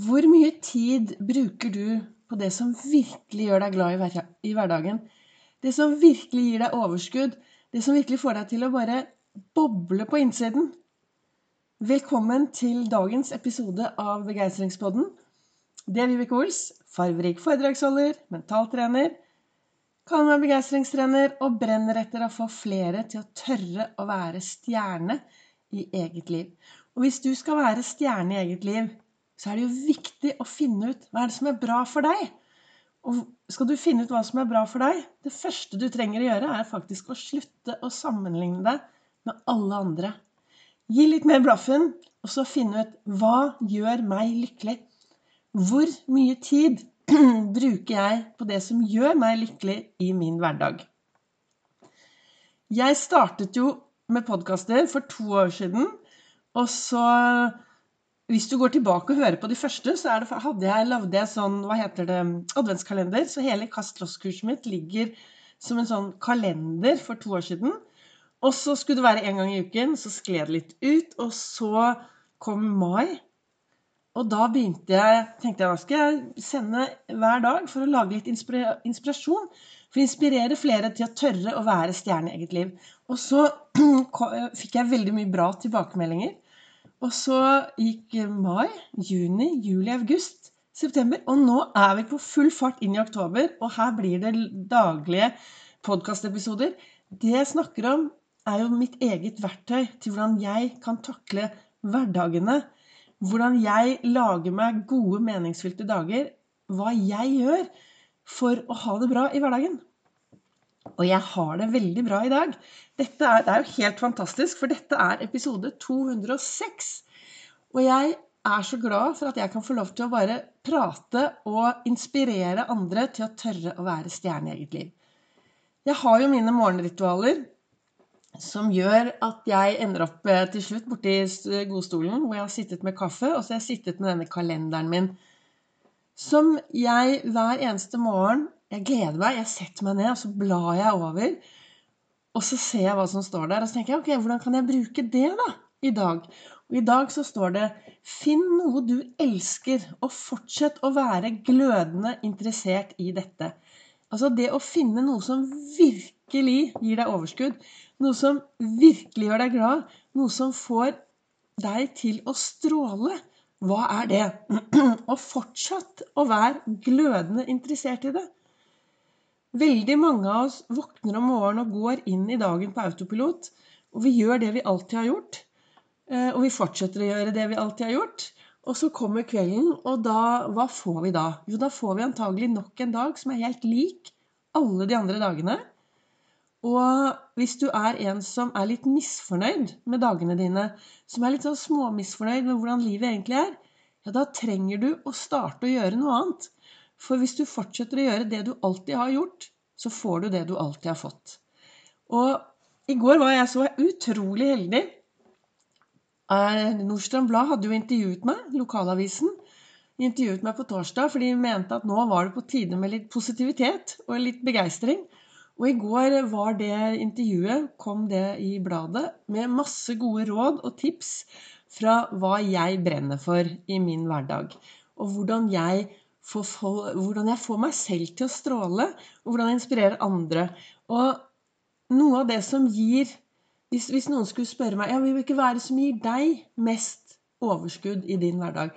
Hvor mye tid bruker du på det som virkelig gjør deg glad i hverdagen? Det som virkelig gir deg overskudd? Det som virkelig får deg til å bare boble på innsiden? Velkommen til dagens episode av Begeistringspodden. Det er Vibeke Ols, farverik foredragsholder, mentaltrener. Kaller meg begeistringstrener og brenner etter å få flere til å tørre å være stjerne i eget liv. Og hvis du skal være stjerne i eget liv, så er det jo viktig å finne ut hva er det som er bra for deg. Og skal du finne ut hva som er bra for deg, det første du trenger å gjøre, er faktisk å slutte å sammenligne deg med alle andre. Gi litt mer blaffen, og så finne ut hva gjør meg lykkelig. Hvor mye tid bruker jeg på det som gjør meg lykkelig i min hverdag? Jeg startet jo med podkaster for to år siden. Og så hvis du går tilbake og hører på de første, så det, hadde jeg, lagd en sånn hva heter det, adventskalender. Så hele Kast loss-kurset mitt ligger som en sånn kalender for to år siden. Og så skulle det være én gang i uken. Så skled det litt ut. Og så kom mai. Og da begynte jeg, tenkte jeg da skal jeg sende hver dag for å lage litt inspirasjon. For å inspirere flere til å tørre å være stjerne i eget liv. Og så fikk jeg veldig mye bra tilbakemeldinger. Og så gikk mai, juni, juli, august, september. Og nå er vi på full fart inn i oktober, og her blir det daglige podkastepisoder. Det jeg snakker om, er jo mitt eget verktøy til hvordan jeg kan takle hverdagene. Hvordan jeg lager meg gode, meningsfylte dager. Hva jeg gjør for å ha det bra i hverdagen. Og jeg har det veldig bra i dag. Dette er, det er jo helt fantastisk, for dette er episode 206. Og jeg er så glad for at jeg kan få lov til å bare prate og inspirere andre til å tørre å være stjerne i eget liv. Jeg har jo mine morgenritualer som gjør at jeg ender opp eh, til slutt borti godstolen hvor jeg har sittet med kaffe, og så har jeg sittet med denne kalenderen min. Som jeg hver eneste morgen jeg gleder meg. Jeg setter meg ned, og så blar jeg over. Og så ser jeg hva som står der, og så tenker jeg ok, hvordan kan jeg bruke det da i dag? Og i dag så står det Finn noe du elsker, og fortsett å være glødende interessert i dette. Altså det å finne noe som virkelig gir deg overskudd, noe som virkelig gjør deg glad, noe som får deg til å stråle. Hva er det? Og fortsatt å være glødende interessert i det. Veldig mange av oss våkner om morgenen og går inn i dagen på autopilot. Og vi gjør det vi alltid har gjort. Eh, og vi fortsetter å gjøre det vi alltid har gjort. Og så kommer kvelden, og da, hva får vi da? Jo, da får vi antagelig nok en dag som er helt lik alle de andre dagene. Og hvis du er en som er litt misfornøyd med dagene dine, som er litt sånn småmisfornøyd med hvordan livet egentlig er, ja, da trenger du å starte å gjøre noe annet. For hvis du fortsetter å gjøre det du alltid har gjort, så får du det du alltid har fått. Og i går var jeg så utrolig heldig. Eh, Nordstrand Blad hadde jo intervjuet meg, lokalavisen. Intervjuet meg på torsdag, for de mente at nå var det på tide med litt positivitet og litt begeistring. Og i går var det intervjuet, kom det i bladet, med masse gode råd og tips fra hva jeg brenner for i min hverdag. Og hvordan jeg får, hvordan jeg får meg selv til å stråle, og hvordan jeg inspirerer andre. Og noe av det som gir Hvis, hvis noen skulle spørre meg ja, vil ikke være det som gir deg mest overskudd i din hverdag,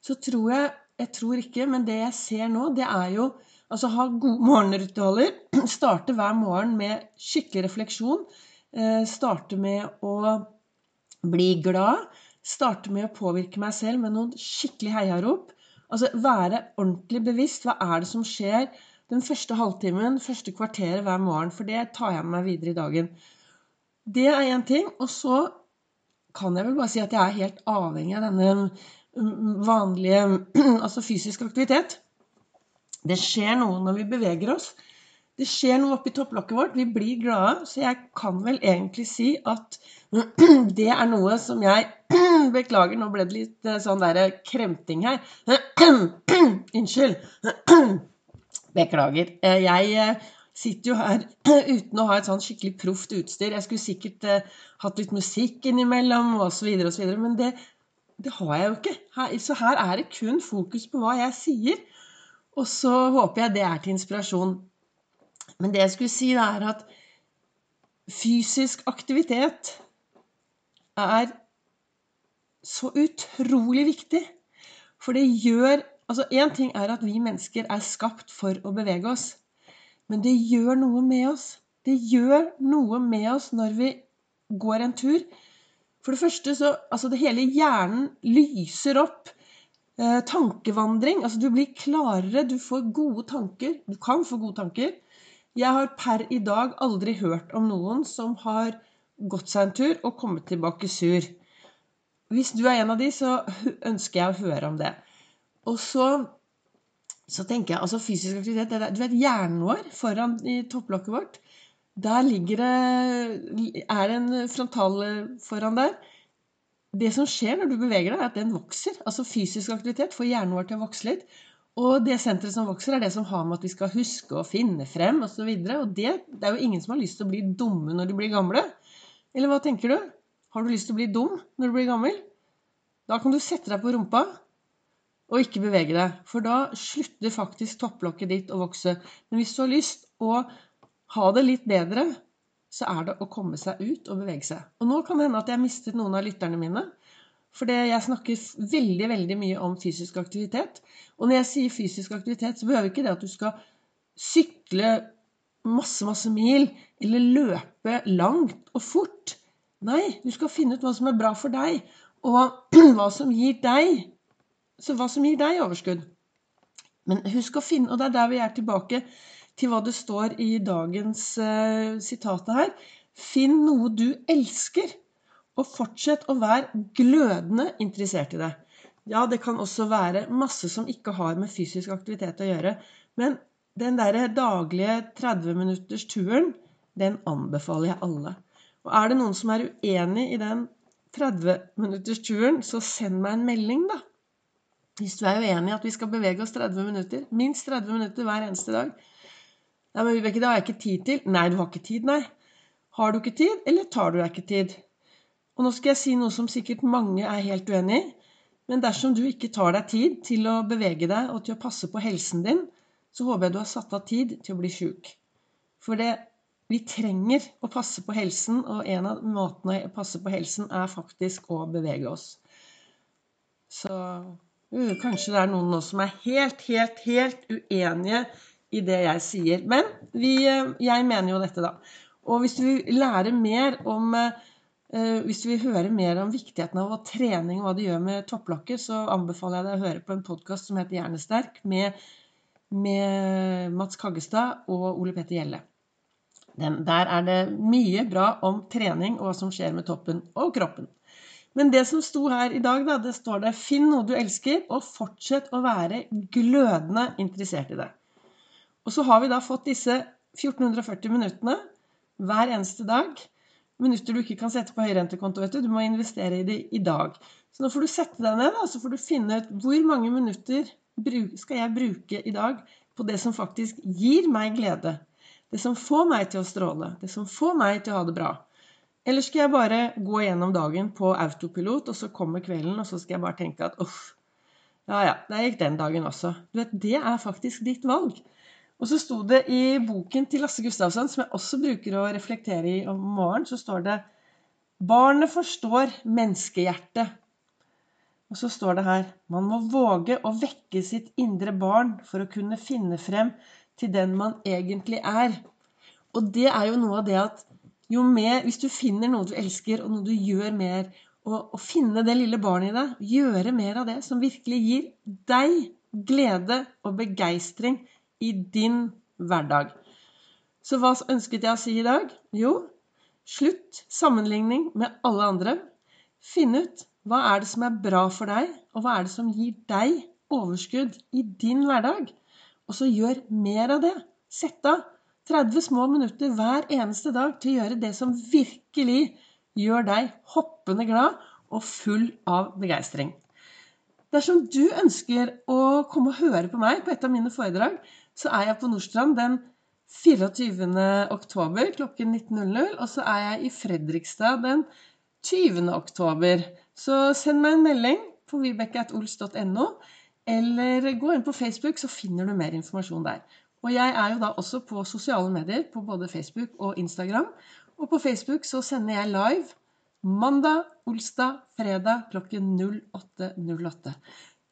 så tror jeg Jeg tror ikke, men det jeg ser nå, det er jo Altså ha gode morgenritualer. Starte hver morgen med skikkelig refleksjon. Eh, starte med å bli glad. Starte med å påvirke meg selv med noen skikkelig heiarop. Altså være ordentlig bevisst. Hva er det som skjer den første halvtimen, første kvarteret hver morgen? For det tar jeg med meg videre i dagen. Det er én ting. Og så kan jeg vel bare si at jeg er helt avhengig av denne mm, vanlige altså fysisk aktivitet. Det skjer noe når vi beveger oss. Det skjer noe oppi topplokket vårt. Vi blir glade. Så jeg kan vel egentlig si at det er noe som jeg Beklager, nå ble det litt eh, sånn derre kremting her. Unnskyld. Beklager. Eh, jeg eh, sitter jo her uten å ha et sånn skikkelig proft utstyr. Jeg skulle sikkert hatt litt musikk innimellom osv. Men det, det har jeg jo ikke. Så her er det kun fokus på hva jeg sier. Og så håper jeg det er til inspirasjon. Men det jeg skulle si, da, er at fysisk aktivitet er så utrolig viktig. For det gjør Altså, én ting er at vi mennesker er skapt for å bevege oss. Men det gjør noe med oss. Det gjør noe med oss når vi går en tur. For det første så Altså, det hele hjernen lyser opp. Eh, tankevandring. Altså, du blir klarere. Du får gode tanker. Du kan få gode tanker. Jeg har per i dag aldri hørt om noen som har gått seg en tur og kommet tilbake sur. Hvis du er en av de, så ønsker jeg å høre om det. Og så, så tenker jeg altså fysisk aktivitet det, Du vet hjernen vår foran i topplokket vårt. Der ligger det Er det en frontal foran der? Det som skjer når du beveger deg, er at den vokser. Altså fysisk aktivitet får hjernen vår til å vokse litt. Og det senteret som vokser, er det som har med at vi skal huske og finne frem osv. Og, så og det, det er jo ingen som har lyst til å bli dumme når de blir gamle. Eller hva tenker du? Har du lyst til å bli dum når du blir gammel? Da kan du sette deg på rumpa og ikke bevege deg. For da slutter faktisk topplokket ditt å vokse. Men hvis du har lyst å ha det litt bedre, så er det å komme seg ut og bevege seg. Og nå kan det hende at jeg mistet noen av lytterne mine. For jeg snakker veldig veldig mye om fysisk aktivitet. Og når jeg sier fysisk aktivitet, så behøver ikke det at du skal sykle masse, masse mil eller løpe langt og fort. Nei, du skal finne ut hva som er bra for deg, og hva som gir deg Så hva som gir deg overskudd. Men husk å finne Og det er der vi er tilbake til hva det står i dagens uh, sitatet her. Finn noe du elsker. Og fortsett å være glødende interessert i det. Ja, det kan også være masse som ikke har med fysisk aktivitet å gjøre. Men den derre daglige 30 minutters turen, den anbefaler jeg alle. Og er det noen som er uenig i den 30 minutters turen, så send meg en melding, da. Hvis du er uenig i at vi skal bevege oss 30 minutter, minst 30 minutter hver eneste dag. Ja, men Vibeke, det har jeg ikke tid til. Nei, du har ikke tid, nei. Har du ikke tid, eller tar du deg ikke tid? Og nå skal jeg si noe som sikkert mange er helt uenig i. Men dersom du ikke tar deg tid til å bevege deg og til å passe på helsen din, så håper jeg du har satt av tid til å bli sjuk. For det, vi trenger å passe på helsen, og en av måtene å passe på helsen er faktisk å bevege oss. Så uh, kanskje det er noen nå som er helt, helt, helt uenige i det jeg sier. Men vi, uh, jeg mener jo dette, da. Og hvis du vil lære mer om uh, Eh, hvis du vil høre mer om viktigheten av trening og hva det gjør med topplokket, så anbefaler jeg deg å høre på en podkast som heter Hjernesterk, med, med Mats Kaggestad og Ole Petter Gjelle. Den, der er det mye bra om trening og hva som skjer med toppen og kroppen. Men det som sto her i dag, da, det står det 'Finn noe du elsker, og fortsett å være glødende interessert i det'. Og så har vi da fått disse 1440 minuttene hver eneste dag minutter du ikke kan sette på høyrentekonto. vet Du Du må investere i de i dag. Så nå får du sette deg ned, da, så får du finne ut hvor mange minutter skal jeg bruke i dag på det som faktisk gir meg glede. Det som får meg til å stråle. Det som får meg til å ha det bra. Eller skal jeg bare gå gjennom dagen på autopilot, og så kommer kvelden, og så skal jeg bare tenke at uff, ja ja, der gikk den dagen også. Du vet, Det er faktisk ditt valg. Og så sto det i boken til Lasse Gustavsson, som jeg også bruker å reflektere i om morgenen, så står det 'Barnet forstår menneskehjertet'. Og så står det her 'Man må våge å vekke sitt indre barn for å kunne finne frem til den man egentlig er'. Og det er jo noe av det at jo mer Hvis du finner noe du elsker, og noe du gjør mer, og, og finne det lille barnet i deg, gjøre mer av det som virkelig gir deg glede og begeistring i din hverdag. Så hva ønsket jeg å si i dag? Jo, slutt sammenligning med alle andre. Finn ut hva er det som er bra for deg, og hva er det som gir deg overskudd i din hverdag. Og så gjør mer av det. Sett av 30 små minutter hver eneste dag til å gjøre det som virkelig gjør deg hoppende glad og full av begeistring. Dersom du ønsker å komme og høre på meg på et av mine foredrag, så er jeg på Nordstrand den 24. oktober klokken 19.00. Og så er jeg i Fredrikstad den 20. oktober. Så send meg en melding på vibeke.ols.no, eller gå inn på Facebook, så finner du mer informasjon der. Og jeg er jo da også på sosiale medier, på både Facebook og Instagram. Og på Facebook så sender jeg live mandag, olsdag, fredag klokken 08.08.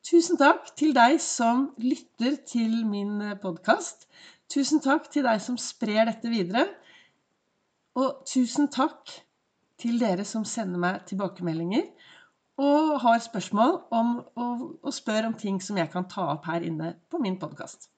Tusen takk til deg som lytter til min podkast. Tusen takk til deg som sprer dette videre. Og tusen takk til dere som sender meg tilbakemeldinger og har spørsmål om, og, og spør om ting som jeg kan ta opp her inne på min podkast.